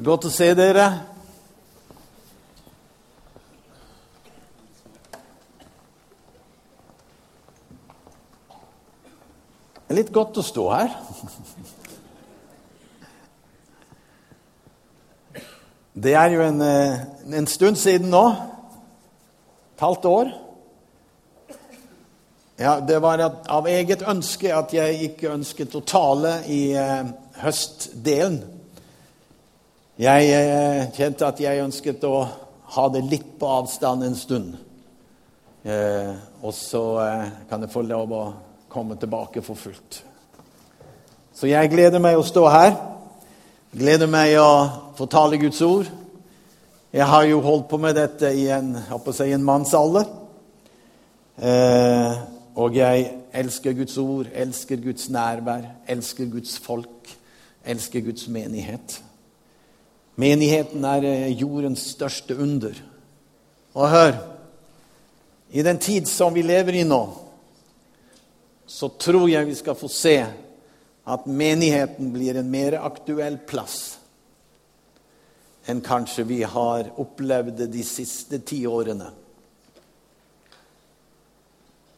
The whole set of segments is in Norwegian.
Godt å se dere. Det er litt godt å stå her. Det er jo en, eh, en stund siden nå. Et halvt år. Ja, Det var av eget ønske at jeg ikke ønsket å tale i eh, høstdelen. Jeg eh, kjente at jeg ønsket å ha det litt på avstand en stund. Eh, og så eh, kan jeg få lov å komme tilbake for fullt. Så jeg gleder meg å stå her. Gleder meg å få tale Guds ord. Jeg har jo holdt på med dette i en, si, en mannsalder. Eh, og jeg elsker Guds ord, elsker Guds nærvær, elsker Guds folk, elsker Guds menighet. Menigheten er eh, jordens største under. Og hør I den tid som vi lever i nå, så tror jeg vi skal få se at menigheten blir en mer aktuell plass enn kanskje vi har opplevd de siste ti årene.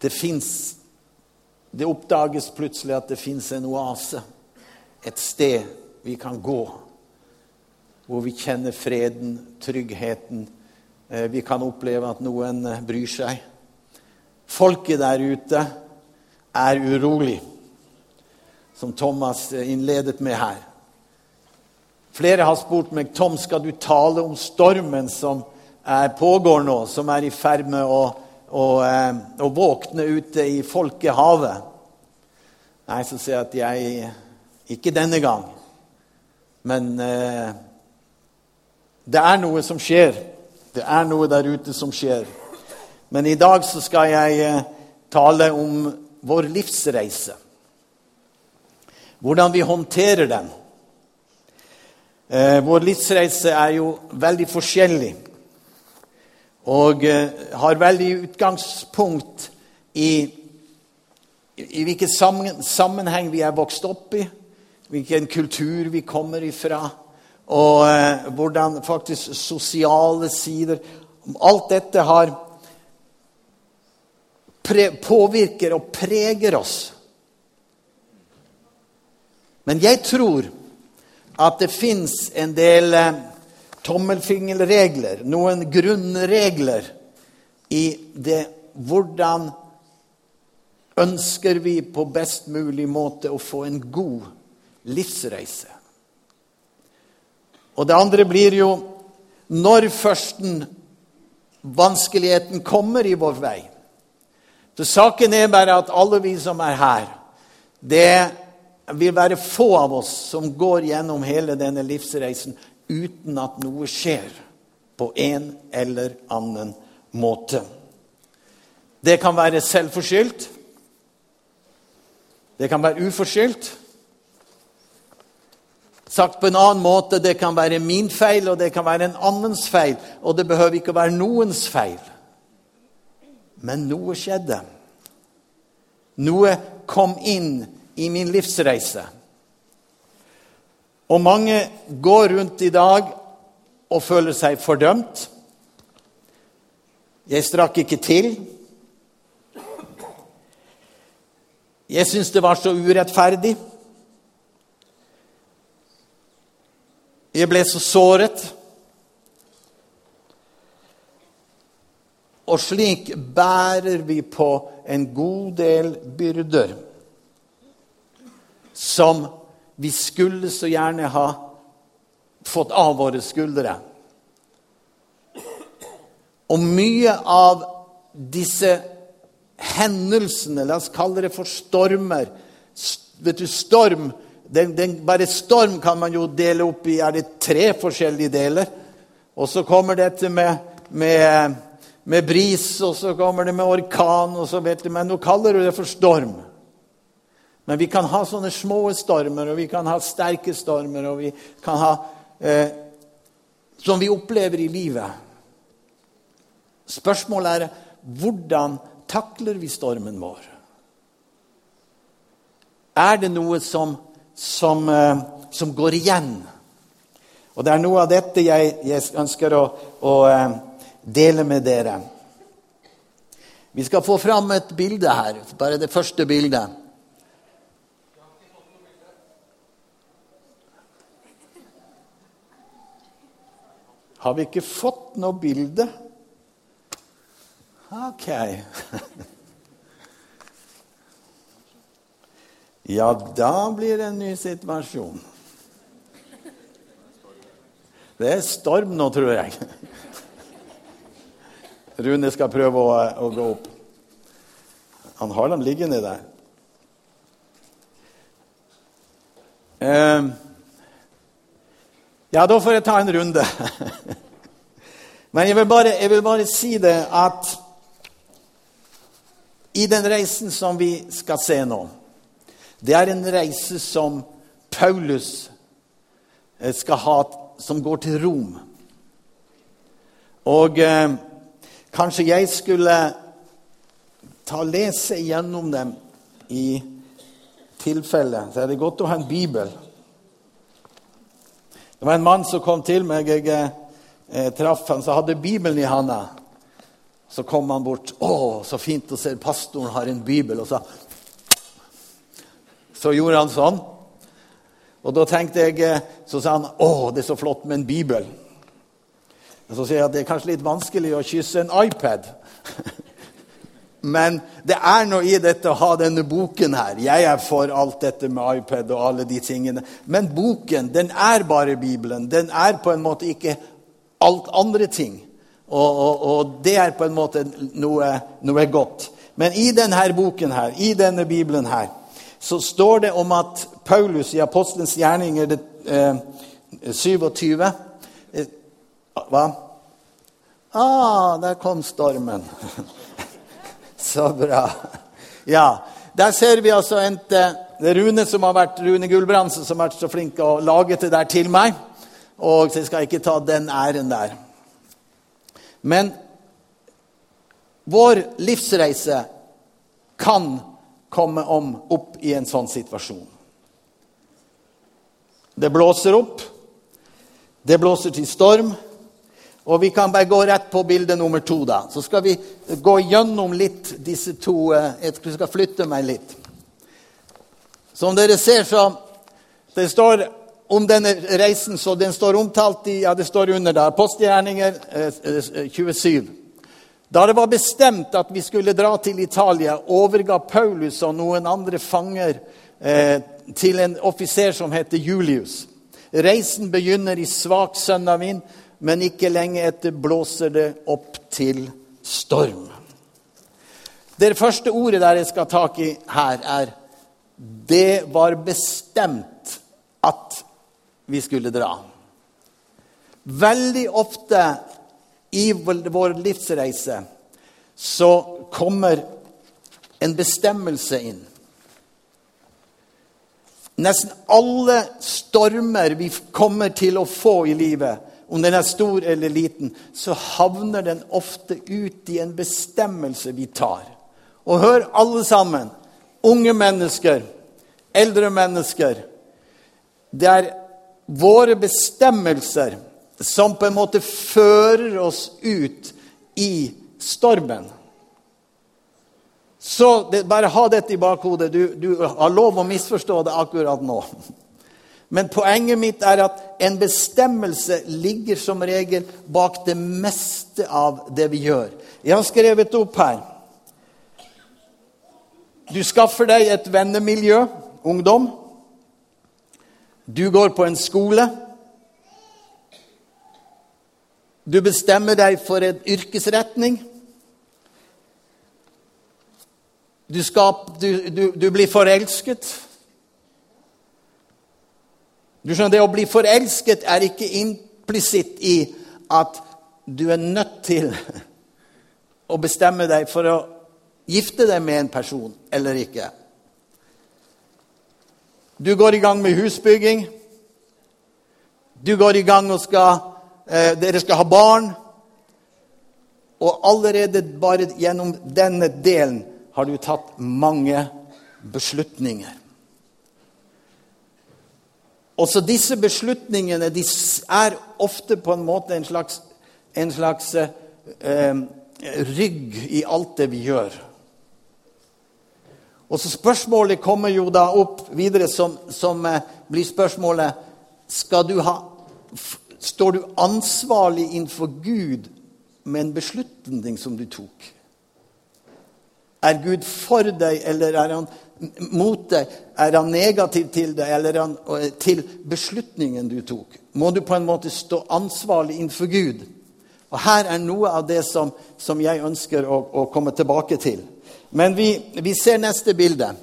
Det fins Det oppdages plutselig at det fins en oase, et sted vi kan gå, hvor vi kjenner freden, tryggheten. Eh, vi kan oppleve at noen eh, bryr seg. Folket der ute er urolig, som Thomas innledet med her. Flere har spurt meg Tom, skal du tale om stormen som er, pågår nå, som er i ferd med å, å, eh, å, våkne ute i folkehavet. Nei, så sier jeg at jeg Ikke denne gang. Men eh, det er noe som skjer. Det er noe der ute som skjer. Men i dag så skal jeg eh, tale om vår livsreise. Hvordan vi håndterer den. Eh, vår livsreise er jo veldig forskjellig og eh, har veldig utgangspunkt i, i hvilken sammenheng vi er vokst opp i, hvilken kultur vi kommer ifra, og eh, hvordan faktisk sosiale sider Alt dette har påvirker og preger oss. Men jeg tror at det fins en del eh, tommelfingerregler, noen grunnregler, i det hvordan ønsker vi på best mulig måte å få en god livsreise. Og det andre blir jo når førsten vanskeligheten kommer i vår vei, så saken er bare at alle vi som er her, det vil være få av oss som går gjennom hele denne livsreisen uten at noe skjer på en eller annen måte. Det kan være selvforskyldt. Det kan være uforskyldt. Sagt på en annen måte, det kan være min feil, og det kan være en annens feil. Og det behøver ikke å være noens feil. Men noe skjedde. Noe kom inn i min livsreise. Og mange går rundt i dag og føler seg fordømt. Jeg strakk ikke til. Jeg syns det var så urettferdig. Jeg ble så såret. Og slik bærer vi på en god del byrder som vi skulle så gjerne ha fått av våre skuldre. Og mye av disse hendelsene, la oss kalle det for stormer Vet du, storm den, den, Bare storm kan man jo dele opp i er det tre forskjellige deler. Og så kommer dette med, med med bris, og så kommer det med orkan, og så vet du, men nå kaller du det for storm. Men vi kan ha sånne små stormer, og vi kan ha sterke stormer, og vi kan ha eh, Som vi opplever i livet. Spørsmålet er hvordan takler vi stormen vår? Er det noe som, som, eh, som går igjen? Og det er noe av dette jeg, jeg ønsker å, å eh, dele med dere. Vi skal få fram et bilde her, bare det første bildet. Har vi ikke fått noe bilde? Ok. Ja, da blir det en ny situasjon. Det er storm nå, tror jeg. Rune skal prøve å, å gå opp. Han har dem liggende der. Uh, ja, da får jeg ta en runde. Men jeg vil, bare, jeg vil bare si det at i den reisen som vi skal se nå Det er en reise som Paulus eh, skal ha, som går til Rom. Og eh, kanskje jeg skulle ta og lese gjennom dem i tilfelle. Så er det godt å ha en bibel. Det var en mann som kom til meg. Jeg eh, traff han, så hadde Bibelen i handa. Så kom han bort. 'Å, så fint å se pastoren har en bibel.' Og så, så gjorde han sånn. Og da tenkte jeg, eh, Så sa han 'Å, det er så flott med en bibel'. Og så sier jeg at det er kanskje litt vanskelig å kysse en iPad. Men det er noe i dette å ha denne boken her. Jeg er for alt dette med iPad og alle de tingene. Men boken, den er bare Bibelen. Den er på en måte ikke alt andre ting. Og, og, og det er på en måte noe, noe, godt. Men i denne boken her, i denne Bibelen her, så står det om at Paulus i Apostelens gjerninger det, eh, 27 eh, Hva? Ah, der kom stormen. Så bra. Ja, Der ser vi altså en, det er Rune som har vært, Rune Gulbrandsen som har vært så flink å lage det der til meg. Og så skal jeg ikke ta den æren der. Men vår livsreise kan komme om opp i en sånn situasjon. Det blåser opp. Det blåser til storm. Og vi kan bare gå rett på bilde nummer to. da. Så skal vi gå gjennom litt disse to eh, Jeg skal flytte meg litt. Som dere ser, så det står om denne reisen, så den står omtalt i ja, det står under der, Postgjerninger 27. Da det var bestemt at vi skulle dra til Italia, overga Paulus og noen andre fanger eh, til en offiser som heter Julius. Reisen begynner i svak søndavind men ikke lenge etter blåser det opp til storm. Det første ordet der jeg skal ta tak i her, er det var bestemt at vi skulle dra. Veldig ofte i vår livsreise så kommer en bestemmelse inn. Nesten alle stormer vi kommer til å få i livet, om den er stor eller liten, så havner den ofte ut i en bestemmelse vi tar. Og hør, alle sammen, unge mennesker, eldre mennesker Det er våre bestemmelser som på en måte fører oss ut i stormen. Så det, bare ha dette i bakhodet. Du, du har lov å misforstå det akkurat nå. Men poenget mitt er at en bestemmelse ligger som regel bak det meste av det vi gjør. Jeg har skrevet opp her. Du skaffer deg et vennemiljø, ungdom. Du går på en skole. Du bestemmer deg for en yrkesretning. Du, skap, du, du, du blir forelsket. Du skjønner, Det å bli forelsket er ikke implisitt i at du er nødt til å bestemme deg for å gifte deg med en person eller ikke. Du går i gang med husbygging. Du går i gang og skal eh, Dere skal ha barn. Og allerede bare gjennom denne delen har du tatt mange beslutninger. Også disse beslutningene de er ofte på en måte en slags, en slags eh, rygg i alt det vi gjør. Og så Spørsmålet kommer jo da opp videre, som, som eh, blir spørsmålet skal du ha, Står du ansvarlig innenfor Gud med en beslutning som du tok? Er Gud for deg, eller er han mot deg? Er han negativ til deg, eller er han eh, til beslutningen du tok? Må du på en måte stå ansvarlig innenfor Gud? Og Her er noe av det som, som jeg ønsker å, å komme tilbake til. Men vi, vi ser neste bilde.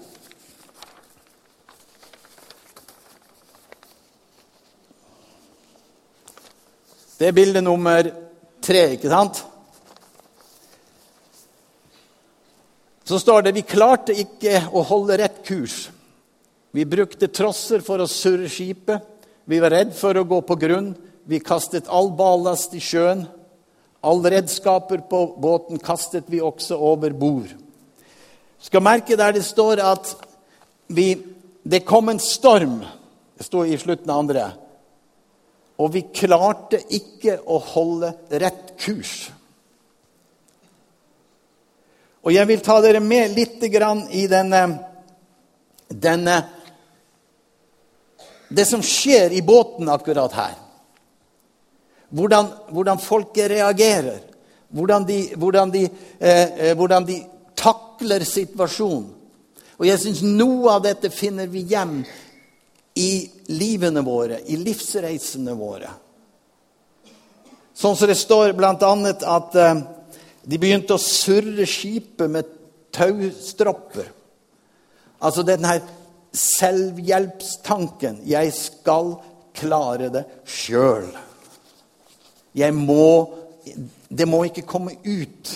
Det er bilde nummer tre, ikke sant? Så står det vi klarte ikke å holde rett kurs. Vi brukte trosser for å surre skipet. Vi var redd for å gå på grunn. Vi kastet all ballast i sjøen. Alle redskaper på båten kastet vi også over bord skal merke der det står at vi, det kom en storm. Det står i slutten av andre. Og vi klarte ikke å holde rett kurs. Og jeg vil ta dere med litt i denne, denne Det som skjer i båten akkurat her. Hvordan, hvordan folket reagerer. Hvordan de, hvordan de, eh, eh hvordan de takler situasjonen. Og jeg syns noe av dette finner vi hjem i livene våre, i livsreisene våre. Sånn som det står bl.a. at uh, de begynte å surre skipet med taustropper. Altså denne selvhjelpstanken. Jeg skal klare det sjøl. Jeg må Det må ikke komme ut.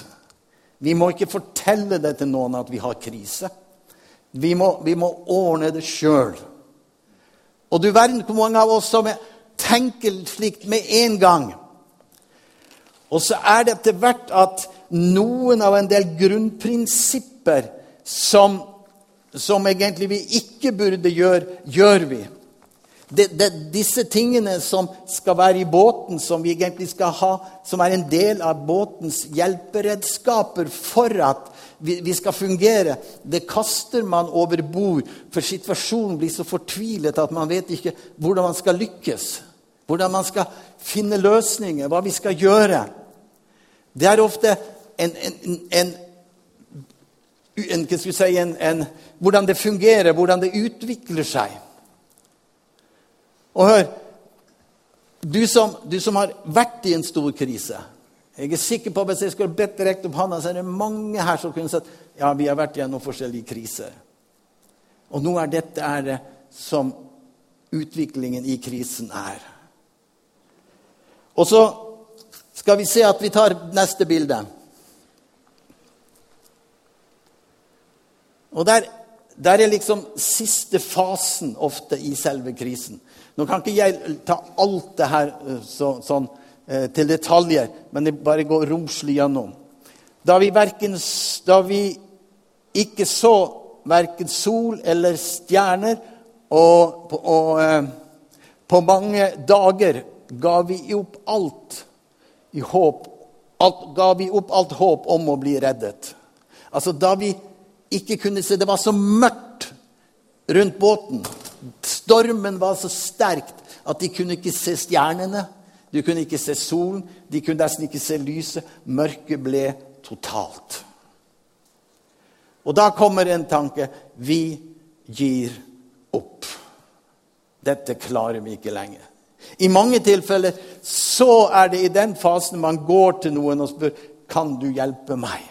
Vi må ikke fortelle det til noen at vi har krise. Vi må, vi må ordne det sjøl. Og du verden hvor mange av oss som tenker slikt med en gang. Og så er det etter hvert at noen av en del grunnprinsipper som, som egentlig vi ikke burde gjøre, gjør vi det, det, disse tingene som skal være i båten, som vi egentlig skal ha, som er en del av båtens hjelperedskaper for at vi, skal fungere, det kaster man over bord, for situasjonen blir så fortvilet at man vet ikke hvordan man skal lykkes. Hvordan man skal finne løsninger, hva vi skal gjøre. Det er ofte en, en, en en, si, en, en, hvordan det fungerer, hvordan det utvikler seg. Og hør du som, du som, har vært i en stor krise Jeg er sikker på at Hvis jeg skulle bedt direkte opp handa, så er det mange her som kunne sagt ja, vi har vært gjennom forskjellige kriser. Og nå er dette er som utviklingen i krisen er. Og så skal vi se at vi tar neste bilde. Og der, der er liksom siste fasen ofte i selve krisen. Nå kan ikke jeg ta alt det her eh, så, sånn, eh, til detaljer, men det bare går romslig gjennom. Da vi, verken, da vi ikke så verken sol eller stjerner, og, og eh, på mange dager ga vi opp alt i håp alt, ga vi opp alt håp om å bli reddet. Altså Da vi ikke kunne se Det var så mørkt rundt båten. Stormen var så sterkt at de kunne ikke se stjernene. De kunne ikke se solen, de kunne nesten ikke se lyset. Mørket ble totalt. Og da kommer en tanke vi gir opp. Dette klarer vi ikke lenger. I mange tilfeller så er det i den fasen man går til noen og spør kan du hjelpe meg.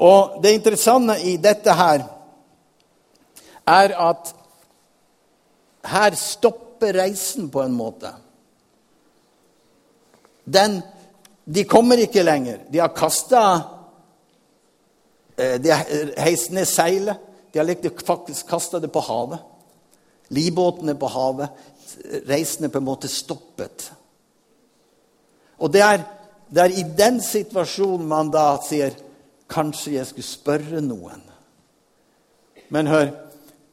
Og Det interessante i dette her er at her stopper reisen på en måte. Den, de kommer ikke lenger. De har kasta eh, De har heist ned seilet. De har faktisk kasta det på havet. Livbåten er på havet. Reisen er på en måte stoppet. Og det er, det er i den situasjonen man da sier Kanskje jeg skulle spørre noen. Men hør,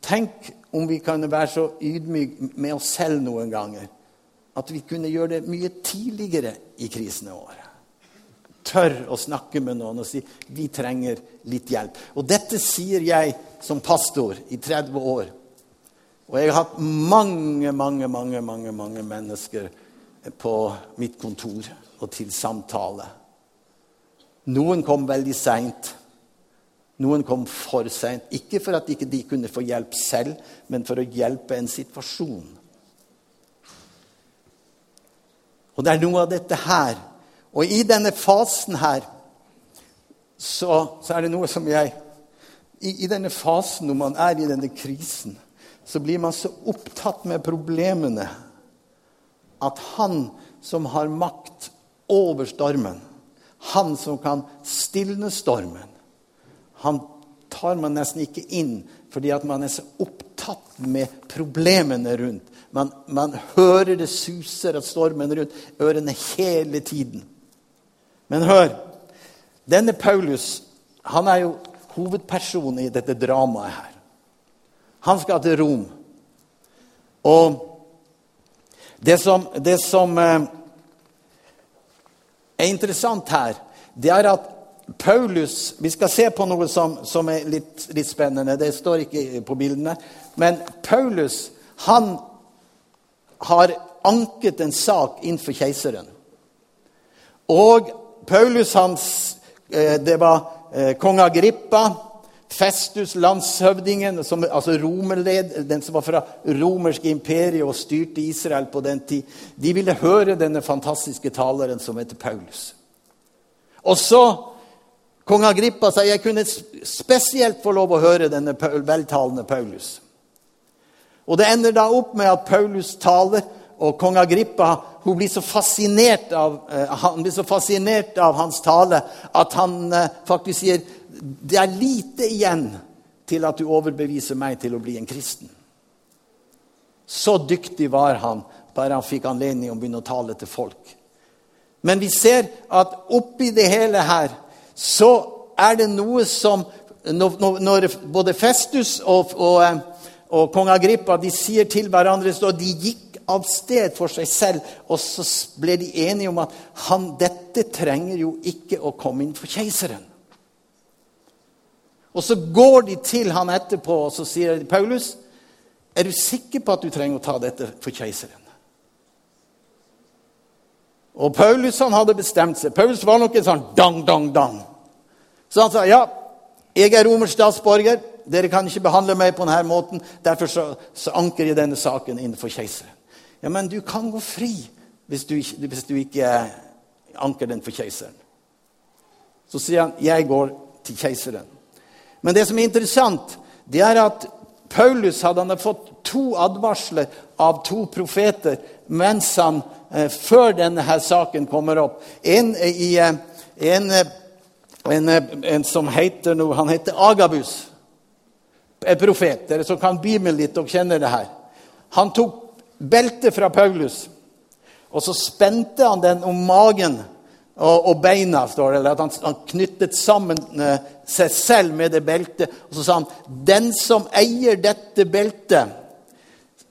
Tenk om vi kan være så ydmyke med oss selv noen ganger at vi kunne gjøre det mye tidligere i krisene våre. Tør å snakke med noen og si vi trenger litt hjelp. Og dette sier jeg som pastor i 30 år. Og jeg har hatt mange, mange, mange, mange, mange mennesker på mitt kontor og til samtale. Noen kom veldig seint. Noen kom for seint. Ikke for at ikke de ikke kunne få hjelp selv, men for å hjelpe en situasjon. Og det er noe av dette her. Og i denne fasen her så, så er det noe som jeg i, I denne fasen når man er i denne krisen, så blir man så opptatt med problemene at han som har makt over stormen, han som kan stilne stormen, han tar man nesten ikke inn fordi at man er så opptatt med problemene rundt. Man, man hører det suser av stormen rundt ørene hele tiden. Men hør Denne Paulus han er jo hovedpersonen i dette dramaet her. Han skal til Rom. Og det som, det som eh, er interessant her, det er at Paulus Vi skal se på noe som, som er litt, litt, spennende. Det står ikke på bildene. Men Paulus han har anket en sak innenfor keiseren. Og Paulus hans eh, Det var eh, kong Agrippa, Festus, landshøvdingen, som, altså romerled, den som var fra romerske imperiet og styrte Israel på den tid. De ville høre denne fantastiske taleren som heter Paulus. Og så Kong Agrippa sa jeg kunne spesielt få lov å høre denne veltalende Paulus. Og Det ender da opp med at Paulus taler, og kong Agrippa blir så av, uh, han blir så fascinert av hans tale at han uh, faktisk sier det er lite igjen til at du overbeviser meg til å bli en kristen. Så dyktig var han bare han fikk anledning å begynne å tale til folk. Men vi ser at oppi det hele her så er det noe som Når, når både Festus og, og, eh, og kong Agrippa de sier til hverandre så de gikk av sted for seg selv, og så ble de enige om at han, dette trenger jo ikke å komme inn for keiseren. Og så går de til han etterpå og så sier Paulus, er du sikker på at du trenger å ta dette for keiseren? Og Paulus han hadde bestemt seg. Paulus var nok en sånn dang, dang, dang. Så han sa ja, jeg er romersk statsborger. Dere kan ikke behandle meg på denne måten. Derfor så, så anker jeg denne saken innenfor keiseren. Ja, men du kan gå fri hvis du, hvis du ikke anker den for keiseren. Så sier han jeg går til keiseren. Men det som er interessant, det er at Paulus hadde fått to advarsler av to profeter mens han, eh, før denne her saken kommer opp. En, i, eh, en, eh, en, en som heter noe, han heter Agabus. En profet. Dere som kan Bibelen litt, og kjenner det her. Han tok beltet fra Paulus, og så spente han den om magen og, og beina. står det, eller at han, han knyttet sammen eh, seg selv med det beltet. Og så sa han den som eier dette beltet,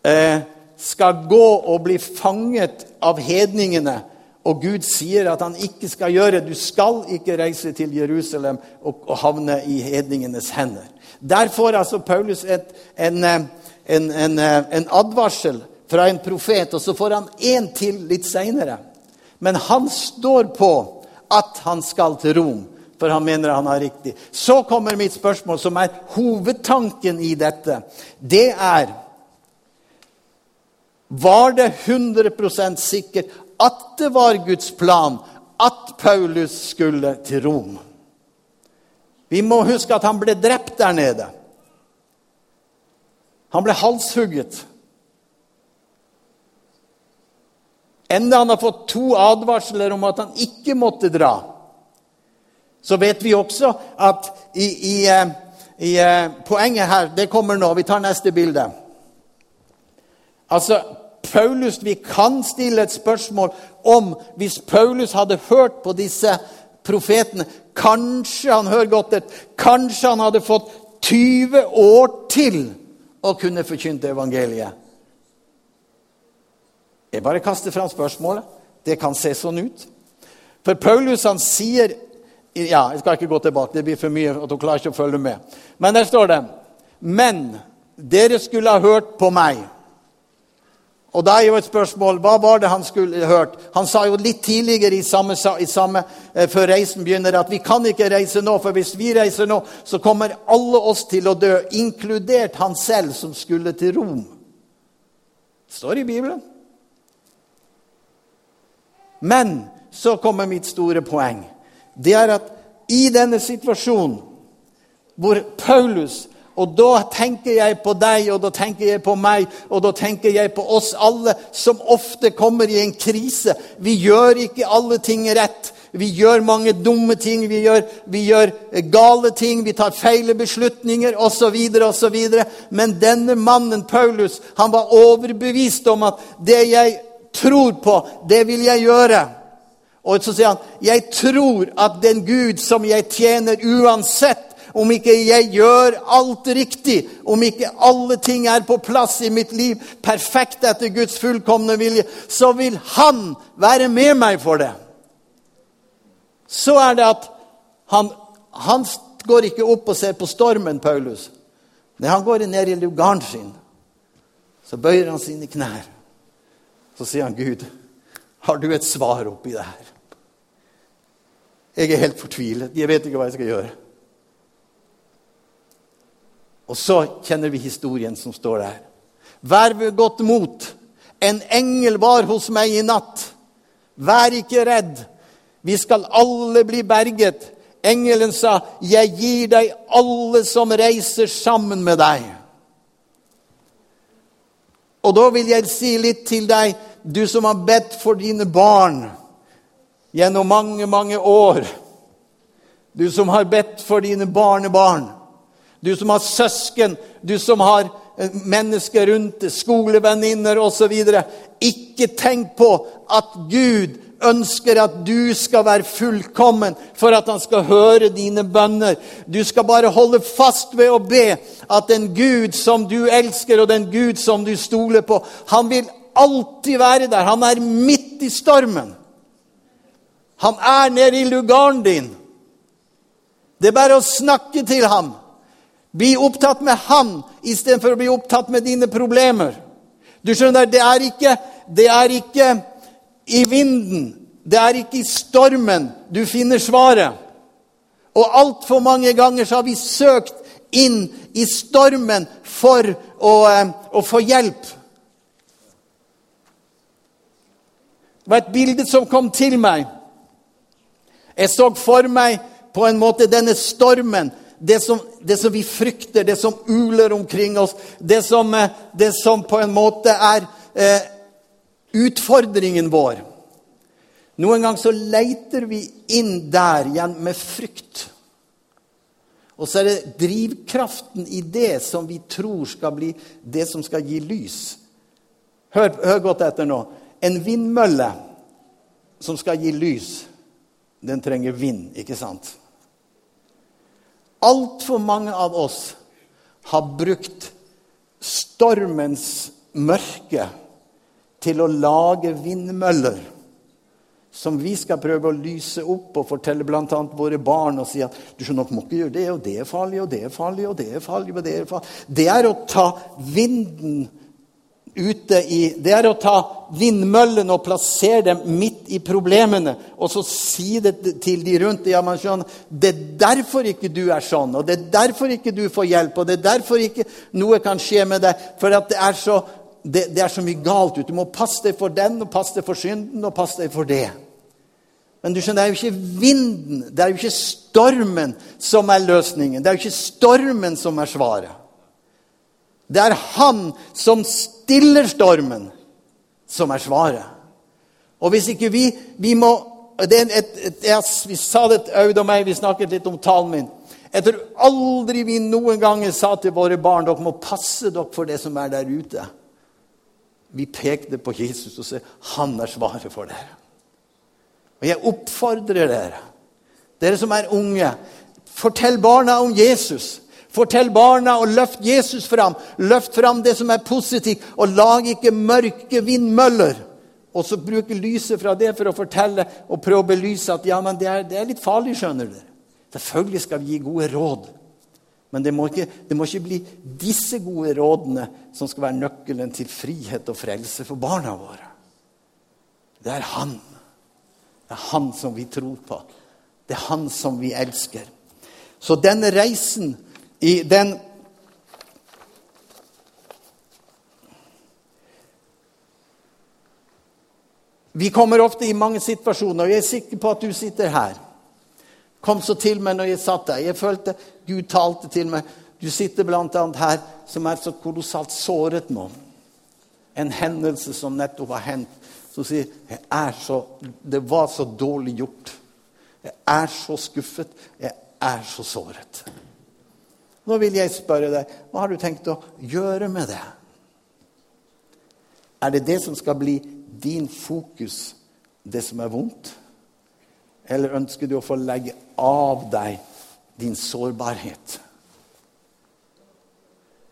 eh, skal gå og bli fanget av hedningene. Og Gud sier at han ikke skal gjøre Du skal ikke reise til Jerusalem og, og havne i hedningenes hender. Der får altså Paulus et, en, eh, en, en, eh, en, advarsel fra en profet, og så får han en til litt seinere. Men han står på at han skal til Rom, for han mener han har riktig. Så kommer mitt spørsmål, som er hovedtanken i dette. Det er Var det 100% sikkert at det var Guds plan at Paulus skulle til Rom? Vi må huske at han ble drept der nede. Han ble halshugget. Enda han har fått to advarsler om at han ikke måtte dra. Så vet vi også at i, i, eh, i eh, Poenget her det kommer nå. Vi tar neste bilde. Altså, Paulus, Vi kan stille et spørsmål om hvis Paulus hadde hørt på disse profetene Kanskje han hører godt etter. kanskje han hadde fått 20 år til å kunne forkynne evangeliet? Jeg bare kaster fram spørsmålet. Det kan se sånn ut. For Paulus han sier ja, Jeg skal ikke gå tilbake, det blir for mye. at du klarer ikke å følge med. Men der står det Men dere skulle ha hørt på meg. Og da er jo et spørsmål, Hva var det han skulle hørt? Han sa jo litt tidligere i samme, i samme, eh, før reisen begynner, at vi kan ikke reise nå, for hvis vi reiser nå, så kommer alle oss til å dø, inkludert han selv som skulle til Rom. Det står i Bibelen. Men så kommer mitt store poeng. Det er at i denne situasjonen hvor Paulus og da tenker jeg på deg, og da tenker jeg på meg, og da tenker jeg på oss alle som ofte kommer i en krise. Vi gjør ikke alle ting rett. Vi gjør mange dumme ting, vi gjør, vi gjør gale ting, vi tar feile beslutninger osv. osv. Men denne mannen, Paulus, han var overbevist om at det jeg tror på, det vil jeg gjøre. Og så sier han, 'Jeg tror at den Gud som jeg tjener uansett om ikke jeg gjør alt riktig, om ikke alle ting er på plass i mitt liv, perfekt etter Guds fullkomne vilje, så vil Han være med meg for det. Så er det at han, han går ikke opp og ser på stormen, Paulus. Nei, han går ned i lugaren sin. Så bøyer han sine knær. Så sier han, 'Gud, har du et svar oppi det her?' Jeg er helt fortvilet. Jeg vet ikke hva jeg skal gjøre. Og så kjenner vi historien som står der. Vær ved godt mot. En engel var hos meg i natt. Vær ikke redd. Vi skal alle bli berget. Engelen sa, 'Jeg gir deg alle som reiser sammen med deg'. Og da vil jeg si litt til deg, du som har bedt for dine barn gjennom mange, mange år. Du som har bedt for dine barnebarn. Du som har søsken, du som har eh, mennesker rundt skolevenninner osv. Ikke tenk på at Gud ønsker at du skal være fullkommen for at han skal høre dine bønner. Du skal bare holde fast ved å be at den Gud som du elsker, og den Gud som du stoler på, han vil alltid være der. Han er midt i stormen. Han er nede i lugaren din. Det er bare å snakke til ham. Bli opptatt med han istedenfor å bli opptatt med dine problemer. Du skjønner, det er ikke, det er ikke i vinden, det er ikke i stormen du finner svaret. Og altfor mange ganger så har vi søkt inn i stormen for å, eh, å få hjelp. Det var et bilde som kom til meg. Jeg så for meg på en måte denne stormen. Det som, det som vi frykter, det som uler omkring oss, det som, eh, det som på en måte er eh, utfordringen vår. Noen ganger så leiter vi inn der igjen med frykt. Og så er det drivkraften i det som vi tror skal bli det som skal gi lys. Hør, hør godt etter nå. En vindmølle som skal gi lys, den trenger vind, ikke sant? Altfor mange av oss har brukt stormens mørke til å lage vindmøller som vi skal prøve å lyse opp og fortelle bl.a. våre barn og si at du skjønner, må ikke gjøre det, og det er farlig, og det er farlig, og det er farlig. og Det er farlig. Det er å ta vinden ute i Det er å ta vindmøllene og plassere dem midt i problemene, og så si det til de rundt. Ja, man skjønner, Det er derfor ikke du er sånn, og det er derfor ikke du får hjelp, og det er derfor ikke noe kan skje med deg. For det er så, det, det er så mye galt ute. Du må passe deg for den, og passe deg for synden, og passe deg for det. Men du skjønner, det er jo ikke vinden, det er jo ikke stormen som er løsningen. Det er jo ikke stormen som er svaret. Det er han som stiller stormen, som er svaret. Og hvis ikke vi Vi må det er et, et, jeg, Vi sa det Aud og meg, vi snakket litt om talen min. Jeg tror aldri vi noen ganger sa til våre barn dere må passe dere for det som er der ute. Vi pekte på Jesus og sa han er svaret for dere. Og jeg oppfordrer dere, dere som er unge, fortell barna om Jesus. Fortell barna og løft Jesus fram. Løft fram det som er positivt, og lag ikke mørke vindmøller. Og så bruke lyset fra det for å fortelle og prøve å belyse at ja, men det er, det er litt farlig. skjønner dere. Selvfølgelig skal vi gi gode råd. Men det må, ikke, det må ikke bli disse gode rådene som skal være nøkkelen til frihet og frelse for barna våre. Det er Han. Det er Han som vi tror på. Det er Han som vi elsker. Så denne reisen i den Vi kommer ofte i mange situasjoner, og jeg er sikker på at du sitter her. Kom så til meg når jeg satt der. Jeg følte Gud talte til meg. Du sitter bl.a. her som er så kolossalt såret nå. En hendelse som nettopp har hendt. Så sier jeg er så, det var så dårlig gjort. Jeg er så skuffet. Jeg er så såret. Nå vil jeg spørre deg, hva har du tenkt å gjøre med det? Er det det som skal bli din fokus, det som er vondt? Eller ønsker du å få legge av deg din sårbarhet?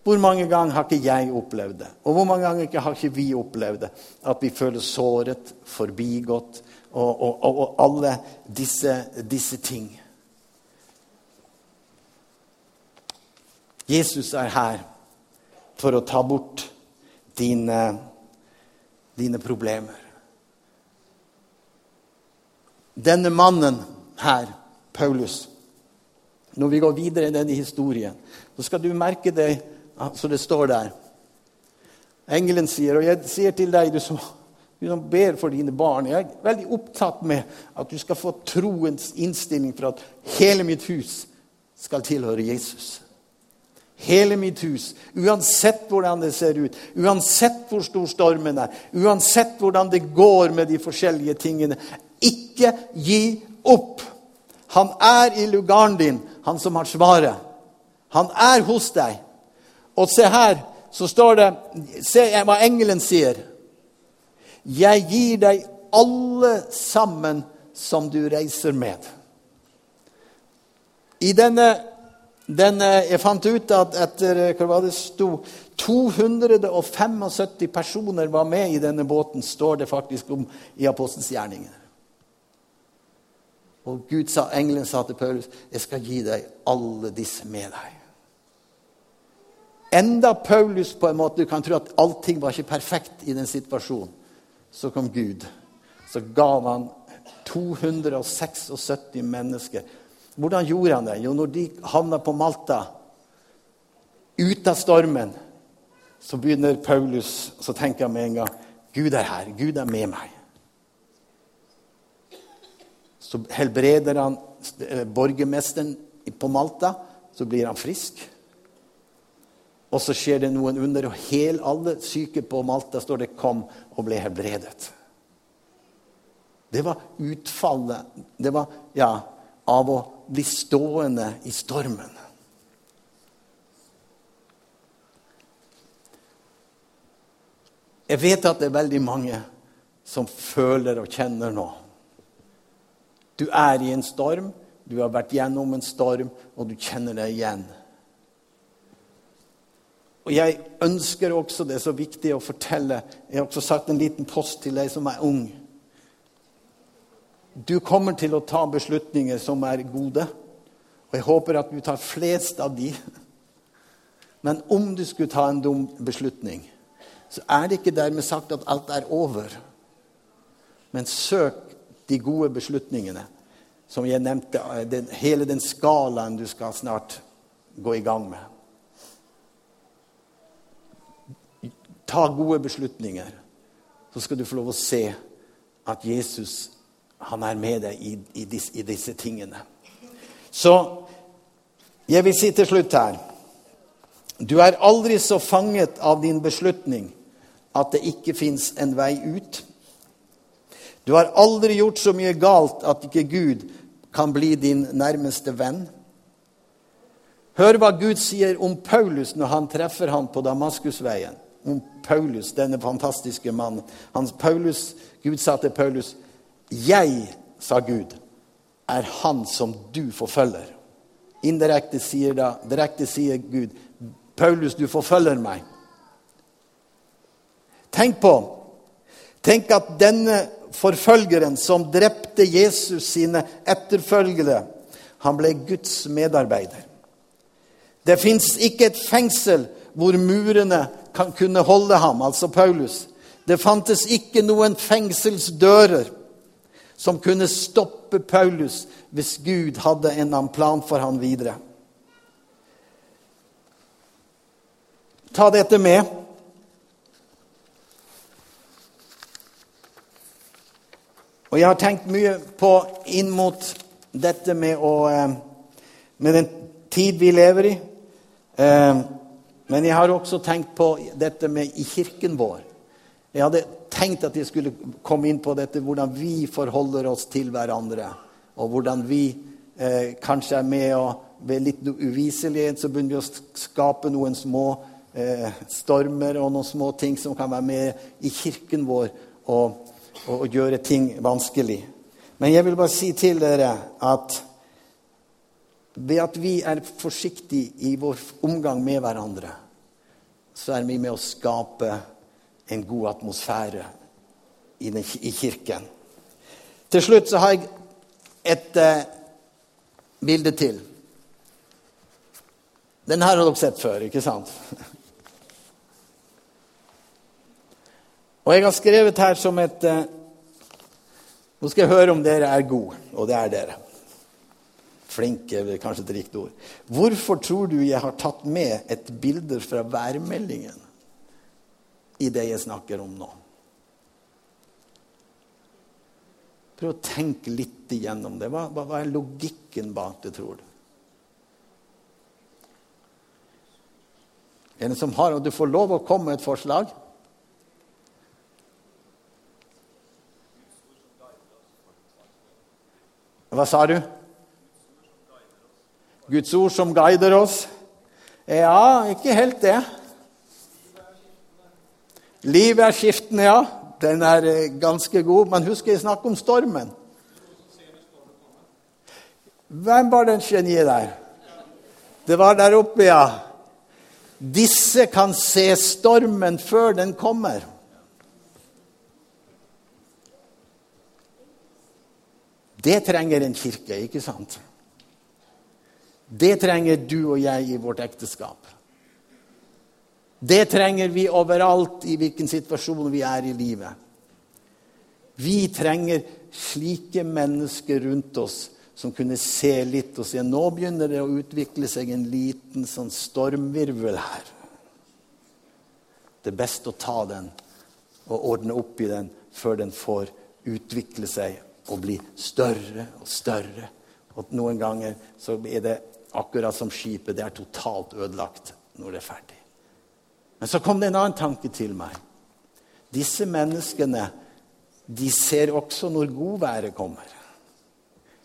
Hvor mange ganger har ikke jeg opplevd det? Og hvor mange ganger har ikke vi opplevd det? At vi føler såret, forbigått og, og, og, og alle disse, disse ting. Jesus er her for å ta bort dine, dine problemer. Denne mannen her, Paulus Når vi går videre i denne historien, så skal du merke det så det står der. Engelen sier, og jeg sier til deg, du som, du som ber for dine barn Jeg er veldig opptatt med at du skal få troens innstilling for at hele mitt hus skal tilhøre Jesus. Hele mitt hus, uansett hvordan det ser ut, uansett hvor stor stormen er, uansett hvordan det går med de forskjellige tingene. Ikke gi opp. Han er i lugaren din, han som har svaret. Han er hos deg. Og se her, så står det Se hva engelen sier. Jeg gir deg alle sammen som du reiser med. I denne den, eh, jeg fant ut at etter eh, hva var det sto, 275 personer var med i denne båten, står det faktisk om i Apostelens gjerninger. Og Gud sa, engelen sa til Paulus, 'Jeg skal gi deg alle disse med deg'. Enda Paulus på en måte Du kan tro at allting var ikke perfekt i den situasjonen, så kom Gud. Så gav han 276 mennesker hvordan gjorde han det? Jo, når de havna på Malta, ute av stormen, så begynner Paulus Så tenker han med en gang Gud er her. Gud er med meg. Så helbreder han eh, borgermesteren på Malta. Så blir han frisk. Og så skjer det noen under, og hel, alle syke på Malta står det 'kom og ble helbredet'. Det var utfallet. Det var, ja, av å bli stående i stormen. Jeg vet at det er veldig mange som føler og kjenner nå. Du er i en storm, du har vært gjennom en storm, og du kjenner deg igjen. Og Jeg ønsker også, det er så viktig å fortelle Jeg har også sagt en liten post til deg som er ung. Du kommer til å ta beslutninger som er gode, og jeg håper at du tar flest av de. Men om du skulle ta en dum beslutning, så er det ikke dermed sagt at alt er over. Men søk de gode beslutningene, som jeg nevnte, den, hele den skalaen du skal snart gå i gang med. Ta gode beslutninger, så skal du få lov å se at Jesus han er med deg i, i, disse, i disse tingene. Så jeg vil si til slutt her Du er aldri så fanget av din beslutning at det ikke fins en vei ut. Du har aldri gjort så mye galt at ikke Gud kan bli din nærmeste venn. Hør hva Gud sier om Paulus når han treffer ham på Damaskusveien. Om Paulus, denne fantastiske mannen. Paulus, Gud sa til Paulus, 'Jeg', sa Gud, 'er han som du forfølger'. indirekte sier da, direkte sier Gud, 'Paulus, du forfølger meg'. Tenk på Tenk at denne forfølgeren som drepte Jesus sine etterfølgere, han ble Guds medarbeider. Det fins ikke et fengsel hvor murene kan kunne holde ham, altså Paulus. Det fantes ikke noen fengselsdører som kunne stoppe Paulus hvis Gud hadde en annen plan for han videre. Ta dette med. Og jeg har tenkt mye på inn mot dette med, å, eh, med den tid vi lever i. Eh, men jeg har også tenkt på dette med i kirken vår. Jeg hadde tenkt at jeg skulle komme inn på dette, hvordan vi forholder oss til hverandre. Og hvordan vi eh, kanskje er med og ved litt uviselighet så begynner vi å skape noen små eh, stormer og noen små ting som kan være med i kirken vår og, og, og gjøre ting vanskelig. Men jeg vil bare si til dere at ved at vi er forsiktige i vår omgang med hverandre, så er vi med å skape en god atmosfære i, den, i kirken. Til slutt så har jeg et eh, bilde til. Den her har dere sett før, ikke sant? Og jeg har skrevet her som et eh, Nå skal jeg høre om dere er gode, og det er dere. Flinke er kanskje et riktig ord. Hvorfor tror du jeg har tatt med et bilde fra værmeldingen i det jeg snakker om nå? Prøv å tenke litt igjennom det. Hva, hva, er logikken bak det, tror du? Er det som har, og Du får lov å komme med et forslag. Hva sa du? Guds ord som guider oss? Ja, ikke helt det. Livet er skiftende, ja. Den er eh, ganske god. Men husk jeg snakket om stormen. Hvem var den geniet der? Det var der oppe, ja. Disse kan se stormen før den kommer. Det trenger en kirke, ikke sant? Det trenger du og jeg i vårt ekteskap. Det trenger vi overalt i hvilken situasjon vi er i livet. Vi trenger slike mennesker rundt oss som kunne se litt og si nå begynner det å utvikle seg en liten sånn stormvirvel her. Det er best å ta den og ordne opp i den før den får utvikle seg og bli større og større. Og noen ganger så er det Akkurat som skipet. Det er totalt ødelagt når det er ferdig. Men så kom det en annen tanke til meg. Disse menneskene de ser også når godværet kommer.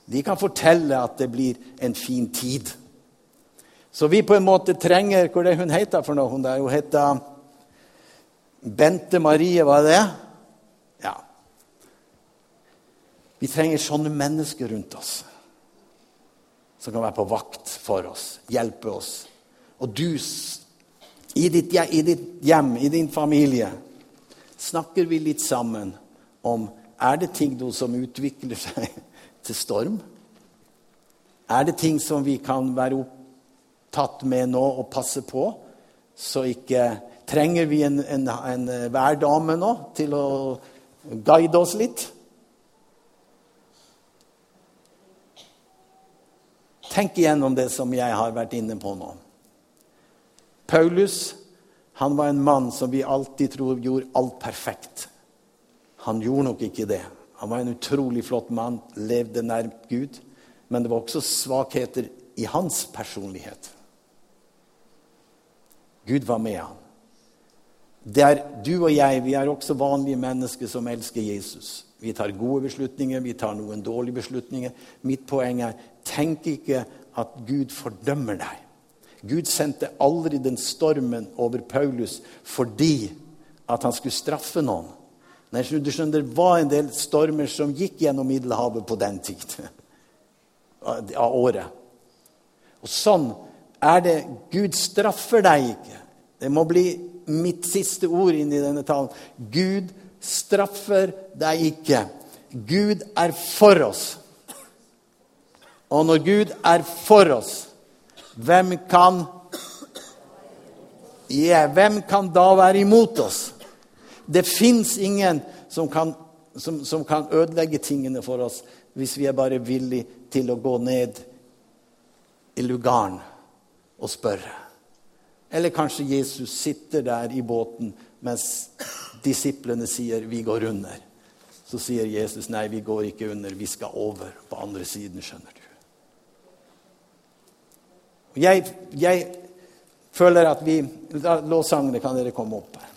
De kan fortelle at det blir en fin tid. Så vi på en måte trenger Hva er det hun heter for noe? Hun, der, hun heter Bente Marie, var det? Ja. Vi trenger sånne mennesker rundt oss som kan være på vakt for oss, hjelpe oss. Og du, i ditt, i ditt hjem, i din familie, snakker vi litt sammen om er det ting som utvikler seg til storm? Er det ting som vi kan være opptatt med nå og passe på? Så ikke Trenger vi en, en, en værdame nå til å guide oss litt? Tenk igjennom det som jeg har vært inne på nå. Paulus han var en mann som vi alltid tror gjorde alt perfekt. Han gjorde nok ikke det. Han var en utrolig flott mann, levde nær Gud. Men det var også svakheter i hans personlighet. Gud var med. Det er du og jeg, vi er også vanlige mennesker som elsker Jesus. Vi tar gode beslutninger, vi tar noen dårlige beslutninger. Mitt poeng er tenk ikke at Gud fordømmer deg. Gud sendte aldri den stormen over Paulus fordi at han skulle straffe noen. Nei, du skjønner, Det var en del stormer som gikk gjennom Middelhavet på den tid av året. Og sånn er det. Gud straffer deg ikke. Det må bli mitt siste ord inn i denne talen. Gud straffer deg ikke. Gud er for oss. Og når Gud er for oss, hvem kan yeah, hvem kan da være imot oss? Det fins ingen som kan, som, som kan, ødelegge tingene for oss hvis vi er bare villige til å gå ned i lugaren og spørre. Eller kanskje Jesus sitter der i båten mens disiplene sier 'vi går under'. Så sier Jesus 'nei, vi går ikke under, vi skal over på andre siden', skjønner du. Jeg, jeg føler at vi Lovsangene kan dere komme opp her.